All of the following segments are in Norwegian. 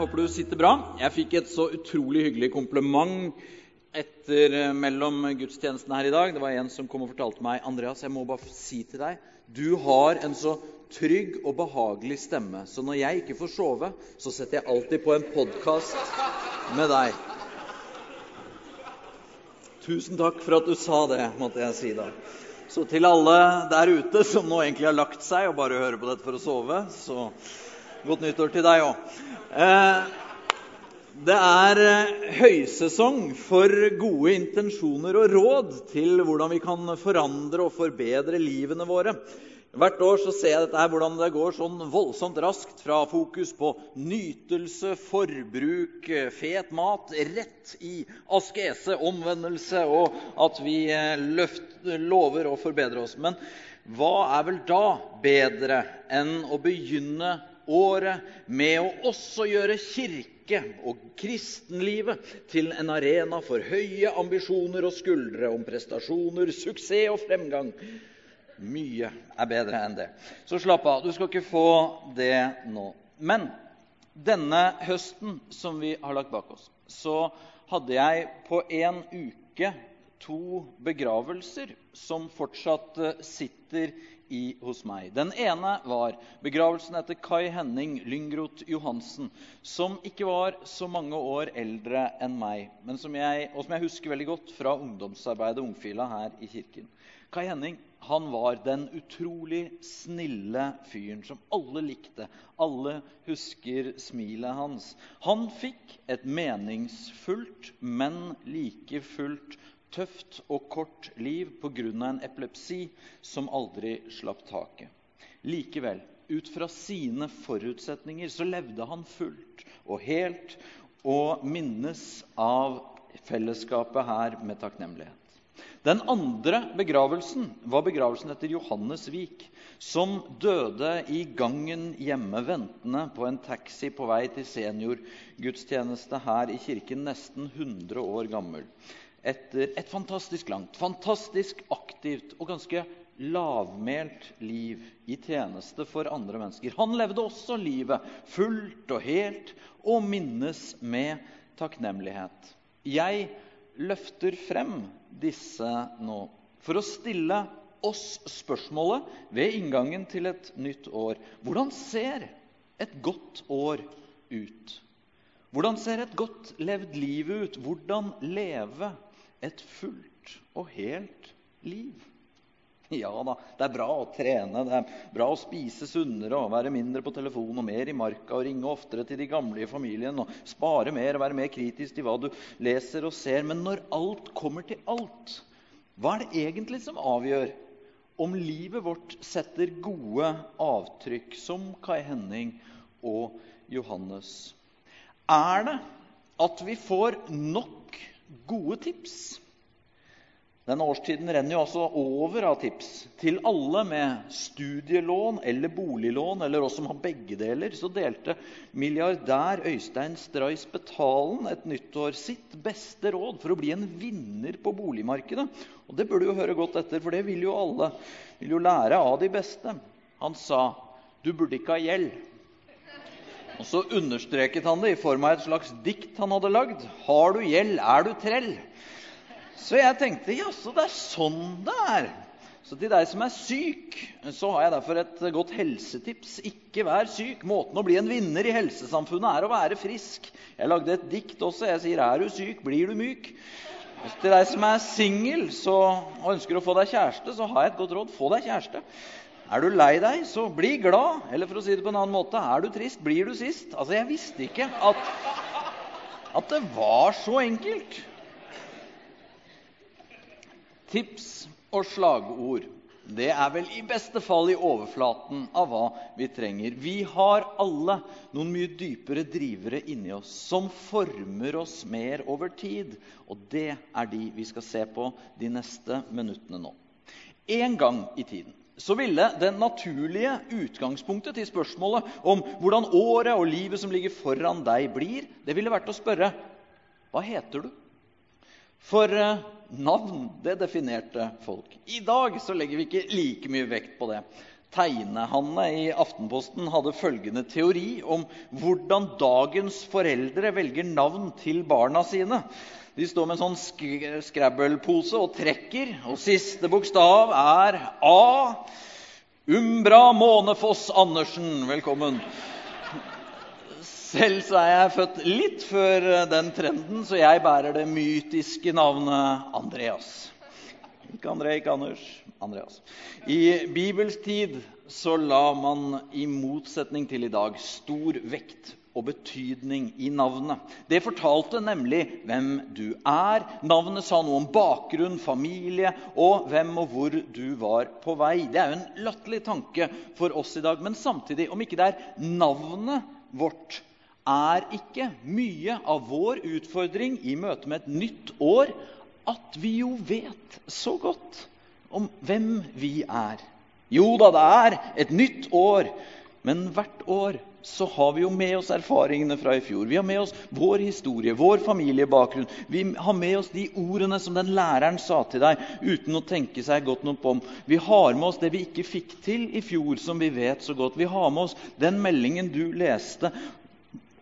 Håper du sitter bra. Jeg fikk et så utrolig hyggelig kompliment etter eh, mellom gudstjenestene her i dag. Det var en som kom og fortalte meg Andreas, jeg må bare si til deg du har en så trygg og behagelig stemme, så når jeg ikke får sove, så setter jeg alltid på en podkast med deg. Tusen takk for at du sa det, måtte jeg si da. Så til alle der ute som nå egentlig har lagt seg og bare hører på dette for å sove, så godt nyttår til deg òg. Eh, det er eh, høysesong for gode intensjoner og råd til hvordan vi kan forandre og forbedre livene våre. Hvert år så ser jeg dette her, hvordan det går sånn voldsomt raskt fra fokus på nytelse, forbruk, fet mat, rett i askese, omvendelse, og at vi eh, løft, lover å forbedre oss. Men hva er vel da bedre enn å begynne året med å også gjøre kirke og kristenlivet til en arena for høye ambisjoner og skuldre om prestasjoner, suksess og fremgang. Mye er bedre enn det. Så slapp av. Du skal ikke få det nå. Men denne høsten som vi har lagt bak oss, så hadde jeg på en uke to begravelser som fortsatt sitter i, hos meg. Den ene var begravelsen etter Kai Henning Lyngroth Johansen, som ikke var så mange år eldre enn meg, som jeg, og som jeg husker veldig godt fra ungdomsarbeidet Ungfila her i kirken. Kai Henning han var den utrolig snille fyren som alle likte. Alle husker smilet hans. Han fikk et meningsfullt, men like fullt tøft og kort liv pga. en epilepsi som aldri slapp taket. Likevel, ut fra sine forutsetninger, så levde han fullt og helt og minnes av fellesskapet her med takknemlighet. Den andre begravelsen var begravelsen etter Johannes Vik, som døde i gangen hjemme, ventende på en taxi på vei til seniorgudstjeneste her i kirken, nesten 100 år gammel etter et fantastisk langt, fantastisk aktivt og ganske lavmælt liv i tjeneste for andre mennesker. Han levde også livet fullt og helt og minnes med takknemlighet. Jeg løfter frem disse nå for å stille oss spørsmålet ved inngangen til et nytt år. Hvordan ser et godt år ut? Hvordan ser et godt levd liv ut? Hvordan leve et fullt og helt liv. Ja da, det er bra å trene, det er bra å spise sunnere og være mindre på telefon og mer i marka og ringe oftere til de gamle i familien og spare mer og være mer kritisk til hva du leser og ser. Men når alt kommer til alt, hva er det egentlig som avgjør om livet vårt setter gode avtrykk, som Kai Henning og Johannes? Er det at vi får nok gode tips. Denne årstiden renner jo altså over av tips til alle med studielån eller boliglån, eller oss som har begge deler. Så delte milliardær Øystein Stray Spetalen et nyttår sitt beste råd for å bli en vinner på boligmarkedet. Og Det burde du høre godt etter, for det vil jo alle vil jo lære av de beste. Han sa du burde ikke ha gjeld. Og Så understreket han det i form av et slags dikt han hadde lagd. 'Har du gjeld, er du trell'. Så jeg tenkte jaså, det er sånn det er. Så til deg som er syk, så har jeg derfor et godt helsetips. Ikke vær syk. Måten å bli en vinner i helsesamfunnet er å være frisk. Jeg lagde et dikt også. Jeg sier 'Er du syk, blir du myk'. Og til deg som er singel og ønsker å få deg kjæreste, så har jeg et godt råd. Få deg kjæreste. Er du lei deg, så bli glad. Eller for å si det på en annen måte er du trist, blir du sist. Altså, Jeg visste ikke at, at det var så enkelt. Tips og slagord det er vel i beste fall i overflaten av hva vi trenger. Vi har alle noen mye dypere drivere inni oss som former oss mer over tid. Og det er de vi skal se på de neste minuttene nå. En gang i tiden så ville det naturlige utgangspunktet til spørsmålet om hvordan året og livet som ligger foran deg, blir, det ville vært å spørre hva heter du? For eh, navn det definerte folk. I dag så legger vi ikke like mye vekt på det. Tegnehanne i Aftenposten hadde følgende teori om hvordan dagens foreldre velger navn til barna sine. De står med en sånn sk Scrabble-pose og trekker, og siste bokstav er A. Umbra Månefoss Andersen. Velkommen. Selv så er jeg født litt før den trenden, så jeg bærer det mytiske navnet Andreas. Ikke André, ikke Anders. Andreas. I Bibels tid så la man i motsetning til i dag stor vekt og betydning i navnet. Det fortalte nemlig hvem du er. Navnet sa noe om bakgrunn, familie og hvem og hvor du var på vei. Det er jo en latterlig tanke for oss i dag. Men samtidig, om ikke det er navnet vårt, er ikke mye av vår utfordring i møte med et nytt år at vi jo vet så godt om hvem vi er. Jo da, det er et nytt år, men hvert år så har vi jo med oss erfaringene fra i fjor. Vi har med oss vår historie, vår familiebakgrunn. Vi har med oss de ordene som den læreren sa til deg uten å tenke seg godt nok om. Vi har med oss det vi ikke fikk til i fjor, som vi vet så godt. Vi har med oss den meldingen du leste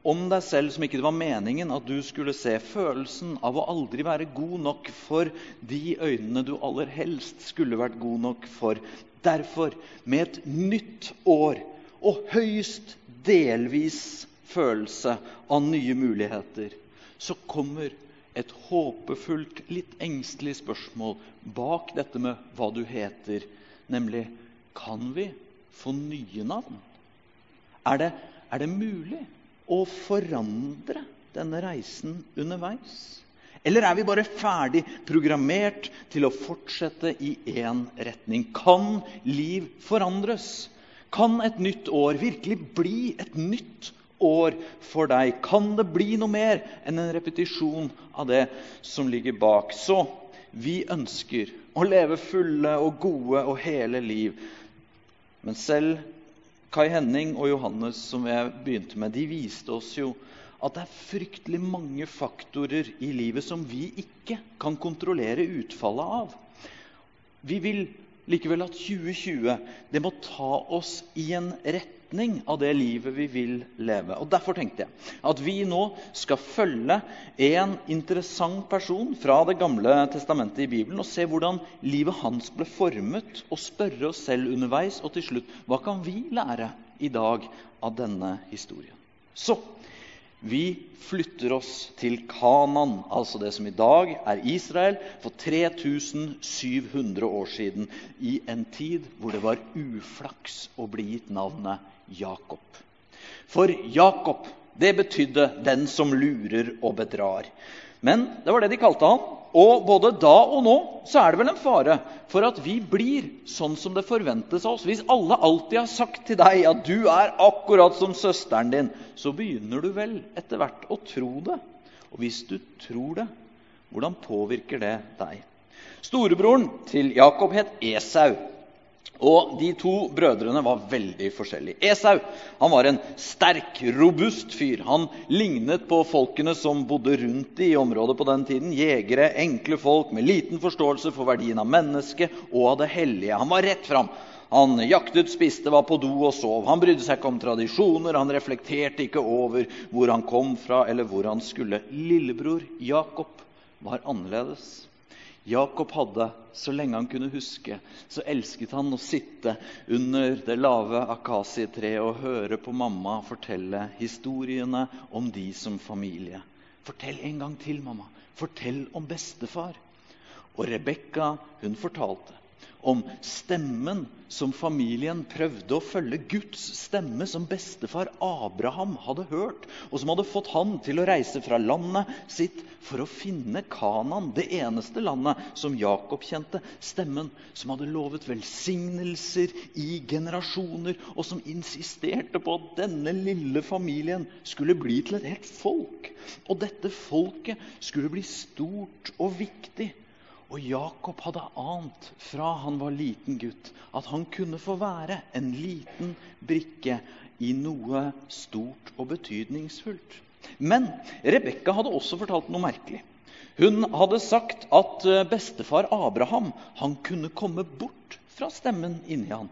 om deg selv som ikke det var meningen at du skulle se. Følelsen av å aldri være god nok for de øynene du aller helst skulle vært god nok for. Derfor, med et nytt år og høyst delvis følelse av nye muligheter, så kommer et håpefullt, litt engstelig spørsmål bak dette med hva du heter, nemlig kan vi få nye navn? Er det, er det mulig? å forandre denne reisen underveis? Eller er vi bare ferdig programmert til å fortsette i én retning? Kan liv forandres? Kan et nytt år virkelig bli et nytt år for deg? Kan det bli noe mer enn en repetisjon av det som ligger bak? Så vi ønsker å leve fulle og gode og hele liv. Men selv Kai Henning og Johannes som jeg begynte med, de viste oss jo at det er fryktelig mange faktorer i livet som vi ikke kan kontrollere utfallet av. Vi vil likevel at 2020 det må ta oss i en retning av det livet vi vil leve. Og Derfor tenkte jeg at vi nå skal følge en interessant person fra Det gamle testamentet i Bibelen og se hvordan livet hans ble formet, og spørre oss selv underveis og til slutt hva kan vi lære i dag av denne historien. Så vi flytter oss til Kanan, altså det som i dag er Israel, for 3700 år siden, i en tid hvor det var uflaks å bli gitt navnet Jakob. For Jakob, det betydde 'den som lurer og bedrar'. Men det var det de kalte han. Og både da og nå så er det vel en fare for at vi blir sånn som det forventes av oss. Hvis alle alltid har sagt til deg at du er akkurat som søsteren din, så begynner du vel etter hvert å tro det. Og hvis du tror det, hvordan påvirker det deg? Storebroren til Jakob het Esau. Og De to brødrene var veldig forskjellige. Esau han var en sterk, robust fyr. Han lignet på folkene som bodde rundt i området på den tiden. Jegere, enkle folk med liten forståelse for verdien av mennesket og av det hellige. Han var rett fram. Han jaktet, spiste, var på do og sov. Han brydde seg ikke om tradisjoner, han reflekterte ikke over hvor han kom fra eller hvor han skulle. Lillebror Jakob var annerledes. Jakob hadde, så lenge han kunne huske, så elsket han å sitte under det lave akasietreet og høre på mamma fortelle historiene om de som familie. Fortell en gang til, mamma. Fortell om bestefar. Og Rebekka, hun fortalte om stemmen som familien prøvde å følge. Guds stemme som bestefar Abraham hadde hørt, og som hadde fått han til å reise fra landet sitt for å finne Kanan, det eneste landet som Jakob kjente. Stemmen som hadde lovet velsignelser i generasjoner, og som insisterte på at denne lille familien skulle bli til et helt folk. Og dette folket skulle bli stort og viktig. Og Jakob hadde ant fra han var liten gutt, at han kunne få være en liten brikke i noe stort og betydningsfullt. Men Rebekka hadde også fortalt noe merkelig. Hun hadde sagt at eh, bestefar Abraham han kunne komme bort fra stemmen inni han.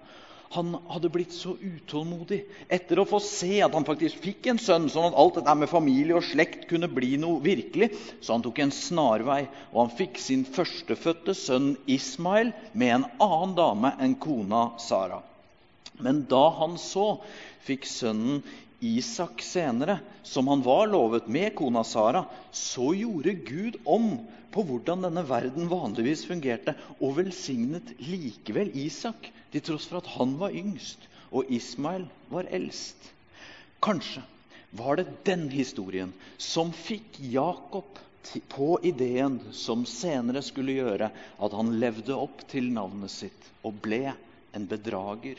Han hadde blitt så utålmodig etter å få se at han faktisk fikk en sønn, sånn at alt dette med familie og slekt kunne bli noe virkelig. Så han tok en snarvei, og han fikk sin førstefødte sønn Ismail med en annen dame enn kona Sara. Men da han så fikk sønnen Isak senere, som han var lovet med kona Sara, så gjorde Gud om på hvordan denne verden vanligvis fungerte, og velsignet likevel Isak, til tross for at han var yngst og Ismail var eldst. Kanskje var det den historien som fikk Jakob på ideen som senere skulle gjøre at han levde opp til navnet sitt og ble en bedrager.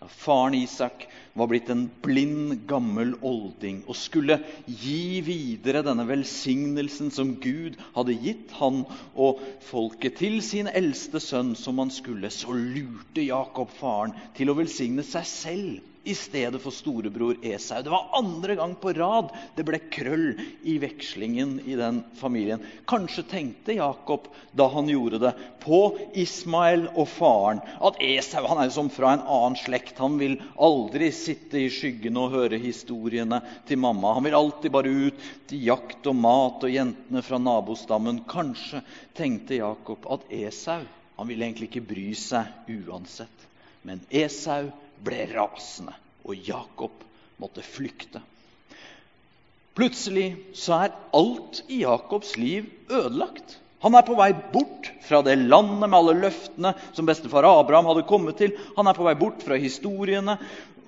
Da faren Isak var blitt en blind, gammel olding og skulle gi videre denne velsignelsen som Gud hadde gitt han og folket til sin eldste sønn, som han skulle, så lurte Jakob faren til å velsigne seg selv i stedet for storebror Esau. Det var andre gang på rad det ble krøll i vekslingen i den familien. Kanskje tenkte Jakob da han gjorde det, på Ismael og faren. At Esau han er som fra en annen slekt. Han vil aldri sitte i skyggene og høre historiene til mamma. Han vil alltid bare ut til jakt og mat og jentene fra nabostammen. Kanskje tenkte Jakob at Esau han ville egentlig ikke bry seg uansett. Men Esau ble rasende, og Jakob måtte flykte. Plutselig så er alt i Jakobs liv ødelagt. Han er på vei bort fra det landet med alle løftene som bestefar Abraham hadde kommet til. Han er på vei bort fra historiene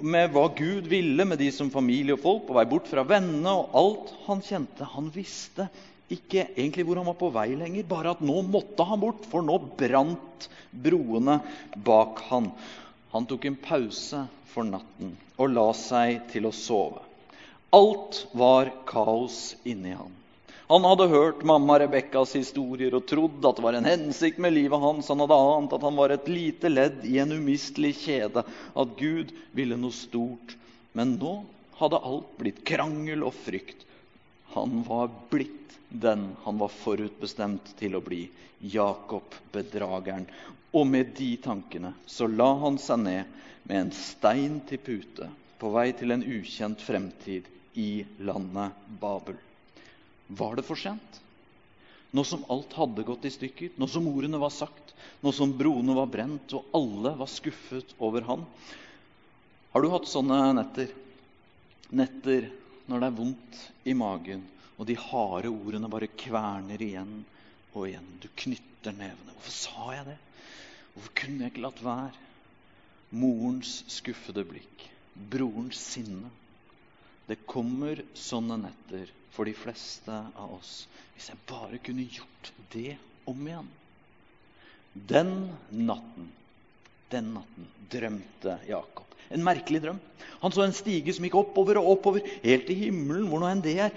med hva Gud ville med de som familie og folk. På vei bort fra vennene og alt han kjente. Han visste ikke egentlig hvor han var på vei lenger, bare at nå måtte han bort, for nå brant broene bak han. Han tok en pause for natten og la seg til å sove. Alt var kaos inni han. Han hadde hørt mamma Rebekkas historier og trodd at det var en hensikt med livet hans. Han hadde ant at han var et lite ledd i en umistelig kjede, at Gud ville noe stort. Men nå hadde alt blitt krangel og frykt. Han var blitt den han var forutbestemt til å bli, Jakob bedrageren. Og med de tankene så la han seg ned med en stein til pute på vei til en ukjent fremtid i landet Babel. Var det for sent? Nå som alt hadde gått i stykker, nå som ordene var sagt, nå som broene var brent, og alle var skuffet over han. Har du hatt sånne netter? Netter når det er vondt i magen, og de harde ordene bare kverner igjen og igjen. Du knytter nevene. Hvorfor sa jeg det? Hvorfor kunne jeg ikke latt være? Morens skuffede blikk, brorens sinne. Det kommer sånne netter for de fleste av oss. Hvis jeg bare kunne gjort det om igjen. Den natten, den natten drømte Jakob. En merkelig drøm. Han så en stige som gikk oppover og oppover, helt til himmelen, hvor nå enn det er.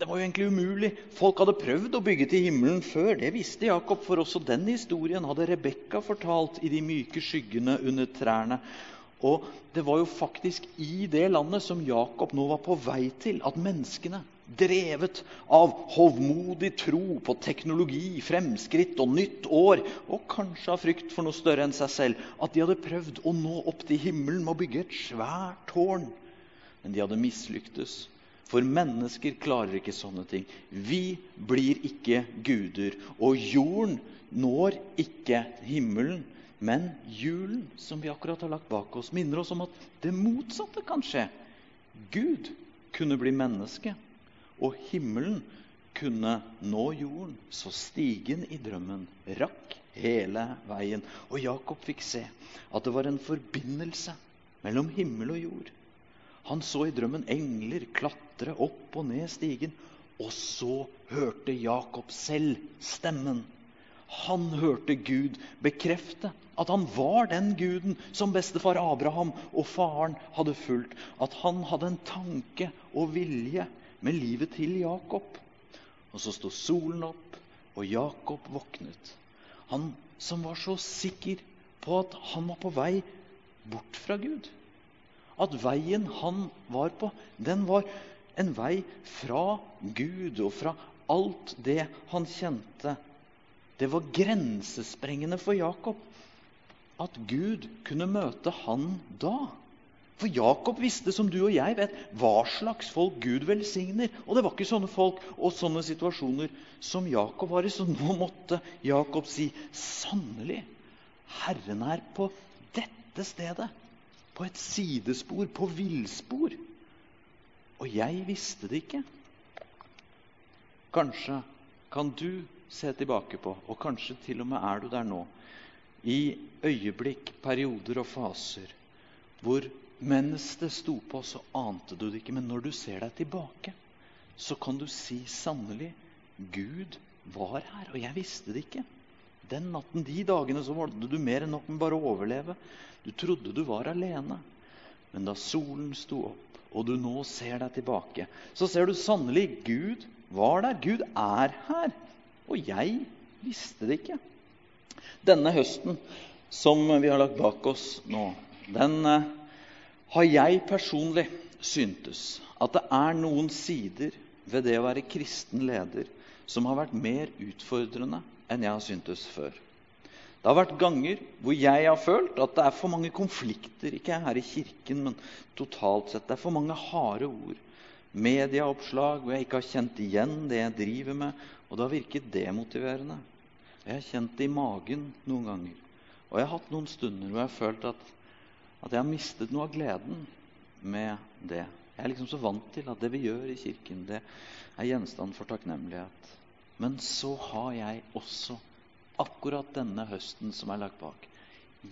Det var jo egentlig umulig. Folk hadde prøvd å bygge til himmelen før. Det visste Jakob, for også den historien hadde Rebekka fortalt i de myke skyggene under trærne. Og det var jo faktisk i det landet som Jakob nå var på vei til, at menneskene, drevet av hovmodig tro på teknologi, fremskritt og nytt år, og kanskje av frykt for noe større enn seg selv, at de hadde prøvd å nå opp til himmelen med å bygge et svært tårn. Men de hadde mislyktes. For mennesker klarer ikke sånne ting. Vi blir ikke guder. Og jorden når ikke himmelen. Men julen, som vi akkurat har lagt bak oss, minner oss om at det motsatte kan skje. Gud kunne bli menneske, og himmelen kunne nå jorden. Så stigen i drømmen rakk hele veien. Og Jakob fikk se at det var en forbindelse mellom himmel og jord. Han så i drømmen engler klatre opp og ned stigen. Og så hørte Jakob selv stemmen. Han hørte Gud bekrefte at han var den guden som bestefar Abraham og faren hadde fulgt. At han hadde en tanke og vilje med livet til Jakob. Og så sto solen opp, og Jakob våknet. Han som var så sikker på at han var på vei bort fra Gud at veien han var på, den var en vei fra Gud og fra alt det han kjente. Det var grensesprengende for Jakob. at Gud kunne møte han da. For Jakob visste, som du og jeg vet, hva slags folk Gud velsigner. Og det var ikke sånne folk og sånne situasjoner som Jakob var i. Så nå måtte Jakob si sannelig, Herren er på dette stedet. På et sidespor, på villspor. Og jeg visste det ikke. Kanskje kan du se tilbake på, og kanskje til og med er du der nå, i øyeblikk, perioder og faser hvor mens det sto på, så ante du det ikke. Men når du ser deg tilbake, så kan du si sannelig Gud var her, og jeg visste det ikke. Den natten, de dagene, så valgte du mer enn nok med bare å overleve. Du trodde du var alene. Men da solen sto opp, og du nå ser deg tilbake, så ser du sannelig Gud var der. Gud er her. Og jeg visste det ikke. Denne høsten som vi har lagt bak oss nå, den eh, har jeg personlig syntes at det er noen sider ved det å være kristen leder som har vært mer utfordrende enn jeg har syntes før. Det har vært ganger hvor jeg har følt at det er for mange konflikter. Ikke her i kirken, men totalt sett. Det er for mange harde ord. Medieoppslag hvor jeg ikke har kjent igjen det jeg driver med, og det har virket demotiverende. Jeg har kjent det i magen noen ganger. Og jeg har hatt noen stunder hvor jeg har følt at, at jeg har mistet noe av gleden med det. Jeg er liksom så vant til at det vi gjør i kirken, det er gjenstand for takknemlighet. Men så har jeg også, akkurat denne høsten som er lagt bak,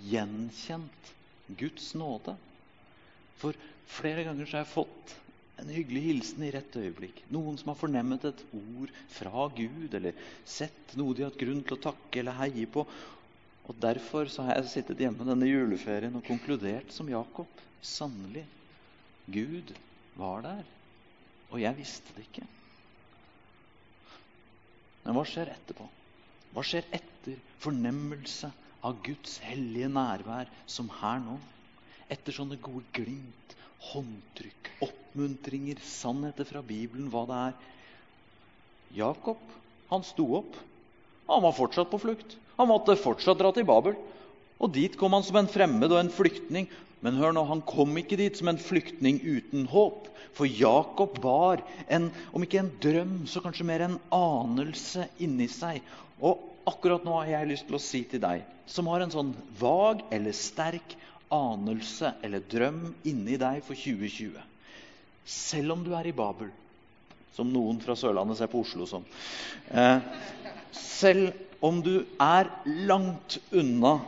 gjenkjent Guds nåde. For flere ganger så har jeg fått en hyggelig hilsen i rett øyeblikk. Noen som har fornemmet et ord fra Gud, eller sett noe de har hatt grunn til å takke eller heie på. Og Derfor så har jeg sittet hjemme denne juleferien og konkludert som Jakob. Sannelig, Gud var der, og jeg visste det ikke. Men hva skjer etterpå? Hva skjer etter fornemmelse av Guds hellige nærvær som her nå? Etter sånne gode glimt, håndtrykk, oppmuntringer, sannheter fra Bibelen, hva det er. Jakob, han sto opp. Han var fortsatt på flukt. Han måtte fortsatt dra til Babel. Og dit kom han som en fremmed og en flyktning. Men hør nå, han kom ikke dit som en flyktning uten håp. For Jakob var, en, om ikke en drøm, så kanskje mer en anelse inni seg. Og akkurat nå har jeg lyst til å si til deg, som har en sånn vag eller sterk anelse eller drøm inni deg for 2020 selv om du er i Babel, som noen fra Sørlandet ser på Oslo som. Eh, selv om du er langt unna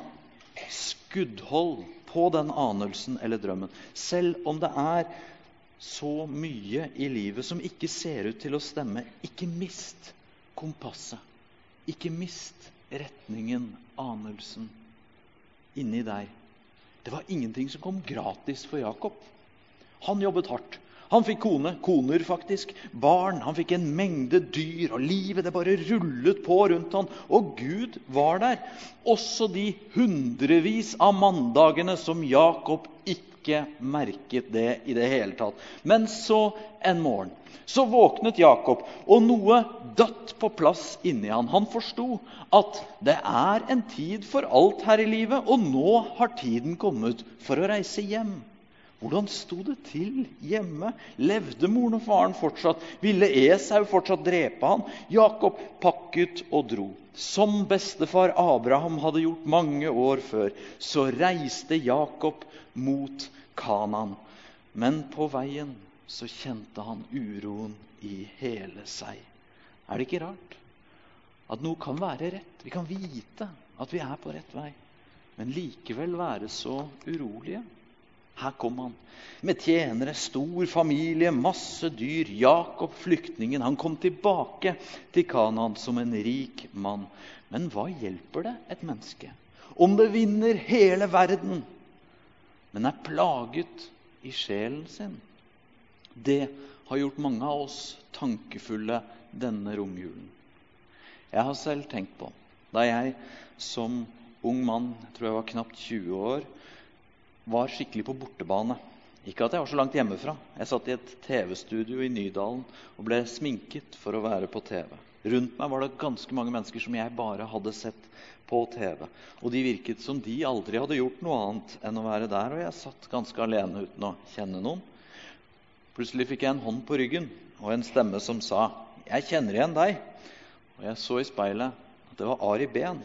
skuddhold på den anelsen eller drømmen, selv om det er så mye i livet som ikke ser ut til å stemme, ikke mist kompasset. Ikke mist retningen, anelsen, inni deg. Det var ingenting som kom gratis for Jakob. Han jobbet hardt. Han fikk kone, koner faktisk, barn, han fikk en mengde dyr, og livet det bare rullet på rundt han. Og Gud var der. Også de hundrevis av mandagene som Jakob ikke merket det i det hele tatt. Men så en morgen så våknet Jakob, og noe datt på plass inni han. Han forsto at det er en tid for alt her i livet, og nå har tiden kommet for å reise hjem. Hvordan sto det til hjemme? Levde moren og faren fortsatt? Ville Esau fortsatt drepe han? Jakob pakket og dro. Som bestefar Abraham hadde gjort mange år før, så reiste Jakob mot Kanan. Men på veien så kjente han uroen i hele seg. Er det ikke rart at noe kan være rett? Vi kan vite at vi er på rett vei, men likevel være så urolige. Her kom han med tjenere, stor familie, masse dyr. Jakob, flyktningen, han kom tilbake til Kanaan som en rik mann. Men hva hjelper det et menneske om det vinner hele verden, men er plaget i sjelen sin? Det har gjort mange av oss tankefulle denne romjulen. Jeg har selv tenkt på da jeg som ung mann, tror jeg var knapt 20 år, var skikkelig på bortebane. Ikke at jeg var så langt hjemmefra. Jeg satt i et TV-studio i Nydalen og ble sminket for å være på TV. Rundt meg var det ganske mange mennesker som jeg bare hadde sett på TV. Og de virket som de aldri hadde gjort noe annet enn å være der. Og jeg satt ganske alene uten å kjenne noen. Plutselig fikk jeg en hånd på ryggen og en stemme som sa 'Jeg kjenner igjen deg'. Og jeg så i speilet at det var Ari Behn.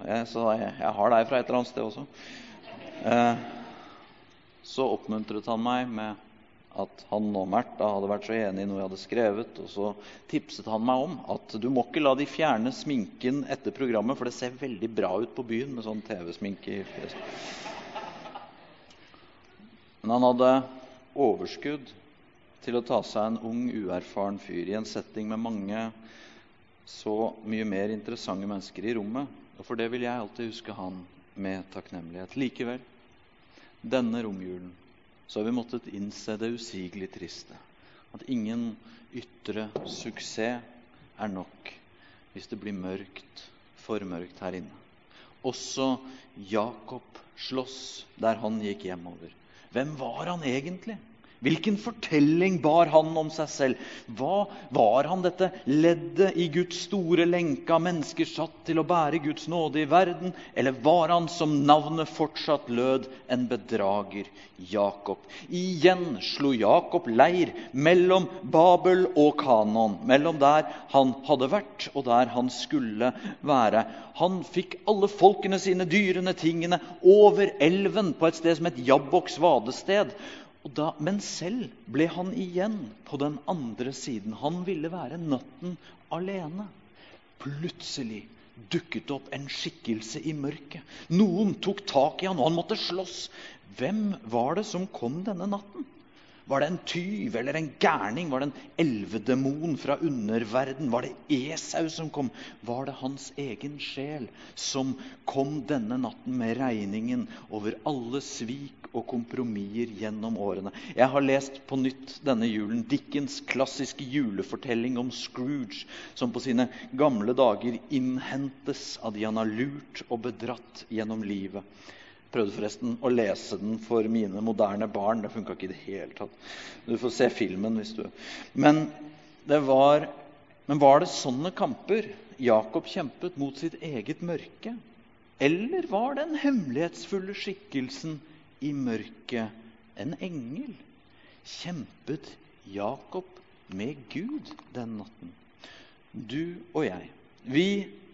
Og jeg sa 'Jeg har deg fra et eller annet sted også'. Eh, så oppmuntret han meg med at han og Märtha hadde vært så enige i noe jeg hadde skrevet. Og så tipset han meg om at du må ikke la de fjerne sminken etter programmet, for det ser veldig bra ut på byen med sånn TV-sminke i fjeset. Men han hadde overskudd til å ta seg en ung, uerfaren fyr i en setting med mange så mye mer interessante mennesker i rommet. Og for det vil jeg alltid huske han med takknemlighet. Likevel, denne romjulen så har vi måttet innse det usigelig triste. At ingen ytre suksess er nok hvis det blir mørkt, for mørkt her inne. Også Jakob slåss der han gikk hjemover. Hvem var han egentlig? Hvilken fortelling bar han om seg selv? Hva Var han dette leddet i Guds store lenke av mennesker satt til å bære Guds nåde i verden? Eller var han, som navnet fortsatt lød, en bedrager, Jakob? Igjen slo Jakob leir mellom Babel og Kanon, mellom der han hadde vært, og der han skulle være. Han fikk alle folkene sine, dyrene, tingene, over elven på et sted som het Jabboks vadested. Da, men selv ble han igjen på den andre siden. Han ville være natten alene. Plutselig dukket opp en skikkelse i mørket. Noen tok tak i han, og han måtte slåss. Hvem var det som kom denne natten? Var det en tyv eller en gærning? Var det en elvedemon fra underverden? Var det Esau som kom? Var det hans egen sjel som kom denne natten med regningen over alle svik og kompromisser gjennom årene? Jeg har lest på nytt denne julen Dickens klassiske julefortelling om Scrooge, som på sine gamle dager innhentes av de han har lurt og bedratt gjennom livet prøvde forresten å lese den for mine moderne barn. Det funka ikke i det hele tatt. Du får se filmen hvis du Men var, men var det sånne kamper Jakob kjempet mot sitt eget mørke? Eller var den hemmelighetsfulle skikkelsen i mørket en engel? Kjempet Jakob med Gud den natten? Du og jeg, vi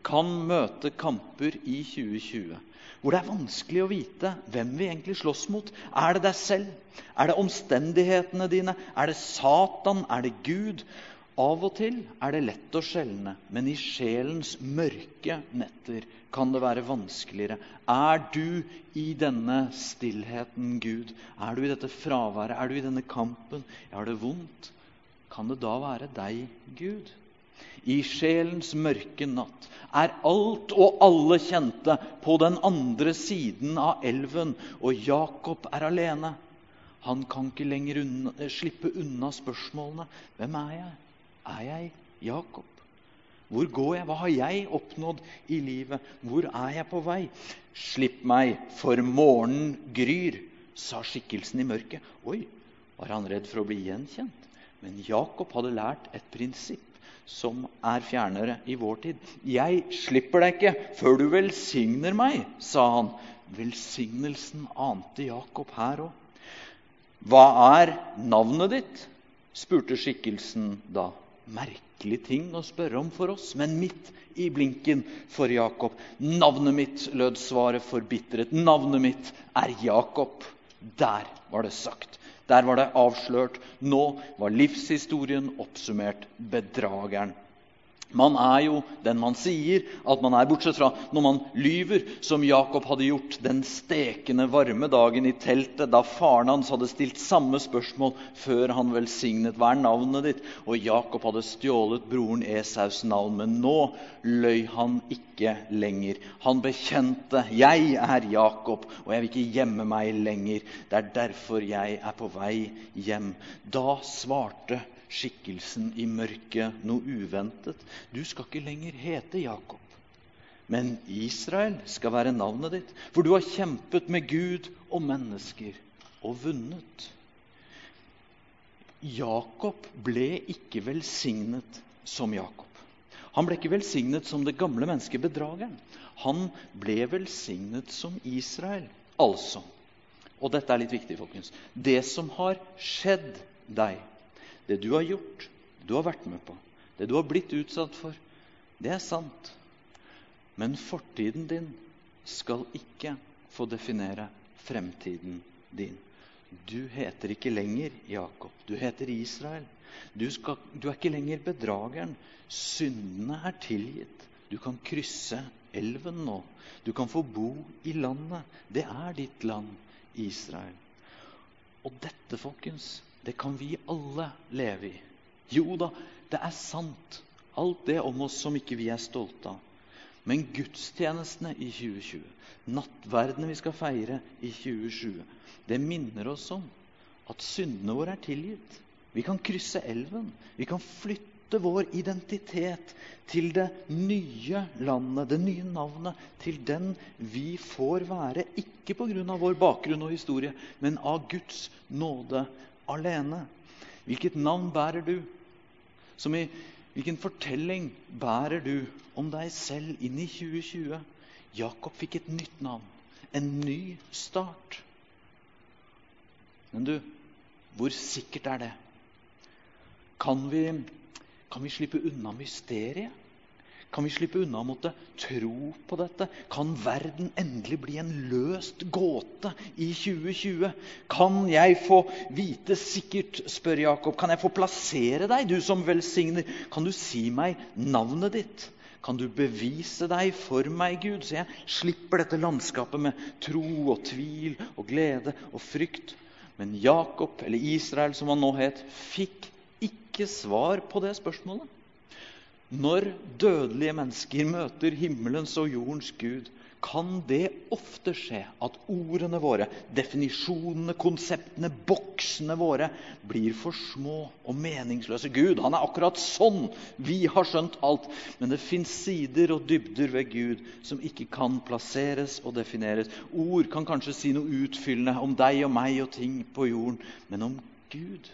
kan møte kamper i 2020 hvor det er vanskelig å vite hvem vi egentlig slåss mot. Er det deg selv? Er det omstendighetene dine? Er det Satan? Er det Gud? Av og til er det lett å skjelne, men i sjelens mørke netter kan det være vanskeligere. Er du i denne stillheten, Gud? Er du i dette fraværet? Er du i denne kampen? Jeg har det vondt. Kan det da være deg, Gud? i sjelens mørke natt, er alt og alle kjente på den andre siden av elven, og Jakob er alene. Han kan ikke lenger unna, slippe unna spørsmålene. Hvem er jeg? Er jeg Jakob? Hvor går jeg? Hva har jeg oppnådd i livet? Hvor er jeg på vei? Slipp meg, for morgenen gryr, sa skikkelsen i mørket. Oi, var han redd for å bli gjenkjent? Men Jakob hadde lært et prinsipp som er fjernere i vår tid. 'Jeg slipper deg ikke før du velsigner meg', sa han. Velsignelsen ante Jakob her òg. 'Hva er navnet ditt?' spurte skikkelsen da. Merkelig ting å spørre om for oss, men midt i blinken for Jakob. 'Navnet mitt', lød svaret forbitret. 'Navnet mitt er Jakob'. Der var det sagt. Der var det avslørt. Nå var livshistorien oppsummert. Bedrageren. Man er jo den man sier at man er, bortsett fra når man lyver, som Jakob hadde gjort den stekende varme dagen i teltet da faren hans hadde stilt samme spørsmål før han velsignet hva er navnet ditt? Og Jakob hadde stjålet broren Esaus navn, men nå løy han ikke lenger. Han bekjente 'Jeg er Jakob, og jeg vil ikke gjemme meg lenger'. Det er derfor jeg er på vei hjem. Da svarte skikkelsen i mørket noe uventet. Du skal ikke lenger hete Jakob, men Israel skal være navnet ditt. For du har kjempet med Gud og mennesker og vunnet. Jakob ble ikke velsignet som Jakob. Han ble ikke velsignet som det gamle mennesket bedrageren. Han ble velsignet som Israel. Altså, og dette er litt viktig, folkens Det som har skjedd deg, det du har gjort, du har vært med på, det du har blitt utsatt for, det er sant. Men fortiden din skal ikke få definere fremtiden din. Du heter ikke lenger Jakob, du heter Israel. Du, skal, du er ikke lenger bedrageren. Syndene er tilgitt. Du kan krysse elven nå. Du kan få bo i landet. Det er ditt land, Israel. Og dette, folkens, det kan vi alle leve i. Jo da, det er sant, alt det om oss som ikke vi er stolte av. Men gudstjenestene i 2020, nattverdene vi skal feire i 2020, det minner oss om at syndene våre er tilgitt. Vi kan krysse elven. Vi kan flytte vår identitet til det nye landet, det nye navnet, til den vi får være, ikke pga. vår bakgrunn og historie, men av Guds nåde alene. Hvilket navn bærer du? Som i Hvilken fortelling bærer du om deg selv inn i 2020? Jakob fikk et nytt navn, en ny start. Men du, hvor sikkert er det? Kan vi, kan vi slippe unna mysteriet? Kan vi slippe unna å måtte tro på dette? Kan verden endelig bli en løst gåte i 2020? Kan jeg få vite sikkert, spør Jakob, kan jeg få plassere deg, du som velsigner? Kan du si meg navnet ditt? Kan du bevise deg for meg, Gud, så jeg slipper dette landskapet med tro og tvil og glede og frykt? Men Jakob, eller Israel som han nå het, fikk ikke svar på det spørsmålet. Når dødelige mennesker møter himmelens og jordens Gud, kan det ofte skje at ordene våre, definisjonene, konseptene, boksene våre blir for små og meningsløse. Gud, han er akkurat sånn! Vi har skjønt alt. Men det fins sider og dybder ved Gud som ikke kan plasseres og defineres. Ord kan kanskje si noe utfyllende om deg og meg og ting på jorden, men om Gud.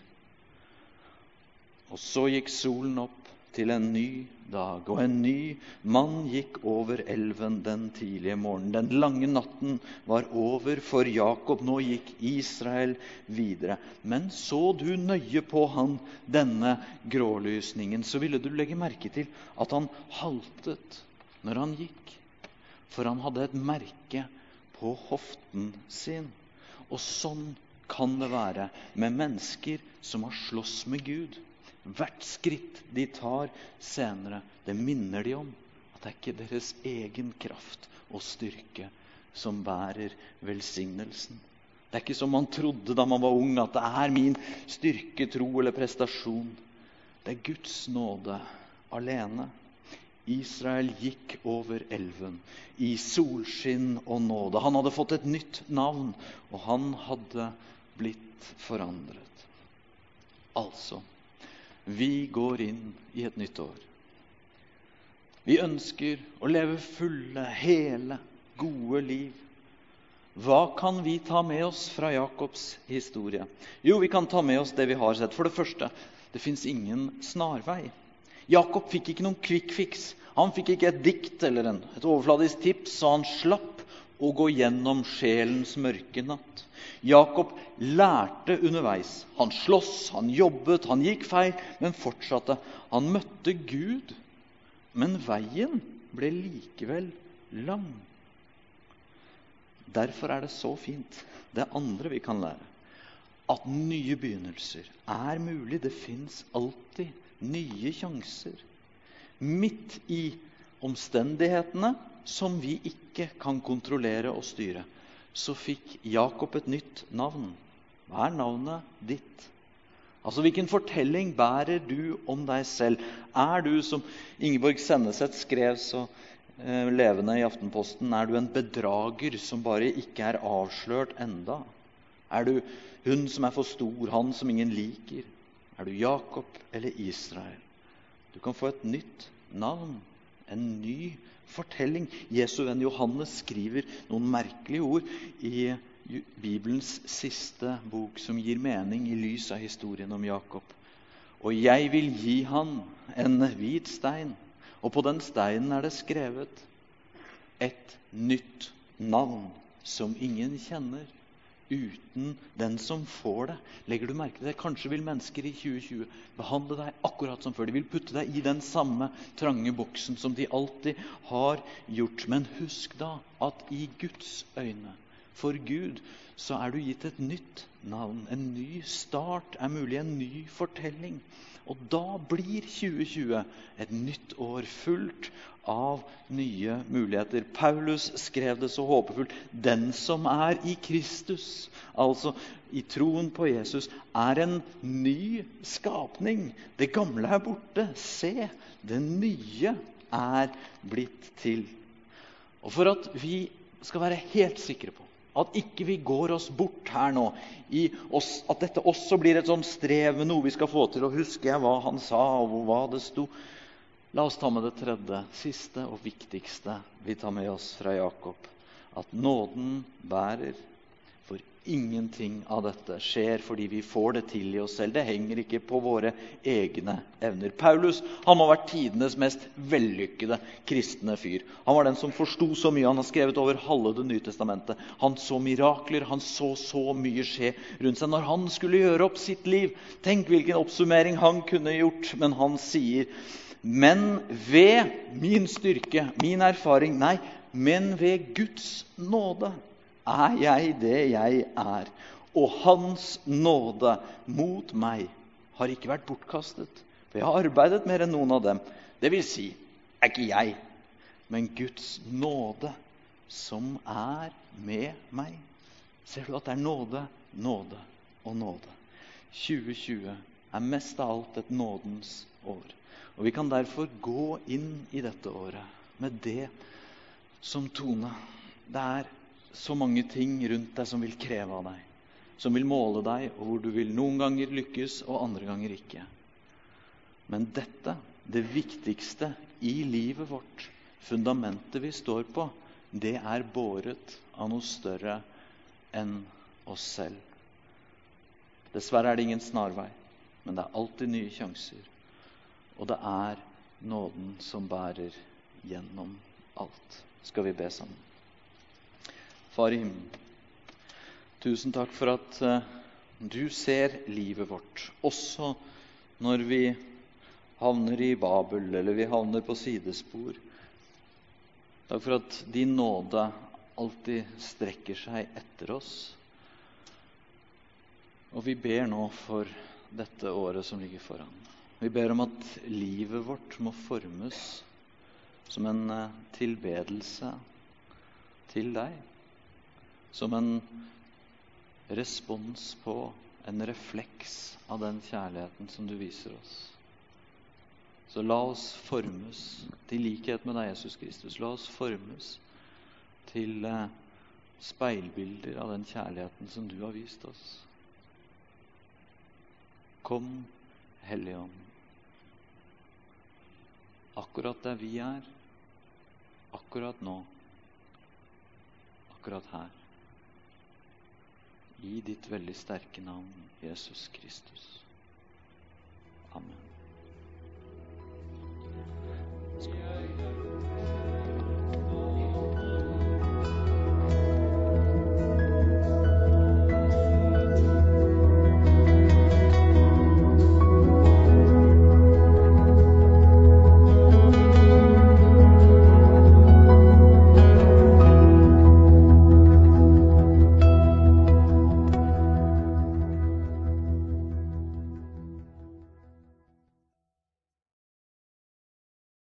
Og så gikk solen opp til en ny dag. Og en ny mann gikk over elven den tidlige morgenen. Den lange natten var over for Jakob. Nå gikk Israel videre. Men så du nøye på han denne grålysningen, så ville du legge merke til at han haltet når han gikk. For han hadde et merke på hoften sin. Og sånn kan det være med mennesker som har slåss med Gud. Hvert skritt de tar senere, det minner de om at det er ikke deres egen kraft og styrke som bærer velsignelsen. Det er ikke som man trodde da man var ung, at det er min styrke, tro eller prestasjon. Det er Guds nåde alene. Israel gikk over elven i solskinn og nåde. Han hadde fått et nytt navn, og han hadde blitt forandret. Altså vi går inn i et nytt år. Vi ønsker å leve fulle, hele, gode liv. Hva kan vi ta med oss fra Jakobs historie? Jo, vi kan ta med oss det vi har sett. For det første, det fins ingen snarvei. Jakob fikk ikke noen fix. Han fikk ikke et dikt eller en, et overfladisk tips, så han slapp å gå gjennom sjelens mørke natt. Jakob lærte underveis. Han sloss, han jobbet, han gikk feil, men fortsatte. Han møtte Gud, men veien ble likevel lang. Derfor er det så fint, det andre vi kan lære, at nye begynnelser er mulig. Det fins alltid nye sjanser. Midt i omstendighetene som vi ikke kan kontrollere og styre så fikk Jakob et nytt navn. Hva er navnet ditt? Altså, Hvilken fortelling bærer du om deg selv? Er du, som Ingeborg Senneset skrev så eh, levende i Aftenposten, er du en bedrager som bare ikke er avslørt enda? Er du hun som er for stor, han som ingen liker? Er du Jakob eller Israel? Du kan få et nytt navn, en ny fortelling. Jesu venn Johannes skriver noen merkelige ord i Bibelens siste bok, som gir mening i lys av historien om Jakob. Og jeg vil gi han en hvit stein, Og på den steinen er det skrevet et nytt navn som ingen kjenner, uten den som får det. Legger du merke til det? Kanskje vil mennesker i 2020 behandle deg akkurat som før. De vil putte deg i den samme trange boksen som de alltid har gjort. Men husk da at i Guds øyne, for Gud, så er du gitt et nytt navn. En ny start er mulig, en ny fortelling. Og da blir 2020 et nytt år fullt av nye muligheter. Paulus skrev det så håpefullt. Den som er i Kristus, altså i troen på Jesus, er en ny skapning. Det gamle er borte. Se, det nye er blitt til. Og for at vi skal være helt sikre på at ikke vi går oss bort her nå oss, at dette også blir et sånn strev med noe vi skal få til. Og husker jeg hva han sa, og hva det sto? La oss ta med det tredje, siste og viktigste vi tar med oss fra Jakob. At nåden bærer. Ingenting av dette skjer fordi vi får det til i oss selv. Det henger ikke på våre egne evner. Paulus han må ha vært tidenes mest vellykkede kristne fyr. Han var den som forsto så mye. Han har skrevet over halve Det nye testamentet. Han så mirakler, han så så mye skje rundt seg. Når han skulle gjøre opp sitt liv, tenk hvilken oppsummering han kunne gjort. Men han sier men ved min styrke, min erfaring Nei, men ved Guds nåde er jeg det jeg er. Og Hans nåde mot meg har ikke vært bortkastet. For jeg har arbeidet mer enn noen av dem. Det vil si, er ikke jeg, men Guds nåde som er med meg. Ser du at det er nåde, nåde og nåde? 2020 er mest av alt et nådens år. Og Vi kan derfor gå inn i dette året med det som tone. Det er så mange ting rundt deg som vil kreve av deg, som vil måle deg, og hvor du vil noen ganger lykkes og andre ganger ikke. Men dette, det viktigste i livet vårt, fundamentet vi står på, det er båret av noe større enn oss selv. Dessverre er det ingen snarvei, men det er alltid nye sjanser. Og det er nåden som bærer gjennom alt. Skal vi be sammen? Far i himmelen, tusen takk for at uh, du ser livet vårt, også når vi havner i Babel eller vi havner på sidespor. Takk for at din nåde alltid strekker seg etter oss. Og vi ber nå for dette året som ligger foran. Vi ber om at livet vårt må formes som en eh, tilbedelse til deg. Som en respons på, en refleks av den kjærligheten som du viser oss. Så la oss formes til likhet med deg, Jesus Kristus. La oss formes til eh, speilbilder av den kjærligheten som du har vist oss. Kom, Hellige Ånd akkurat der vi er, akkurat nå, akkurat her. I ditt veldig sterke navn, Jesus Kristus. Amen.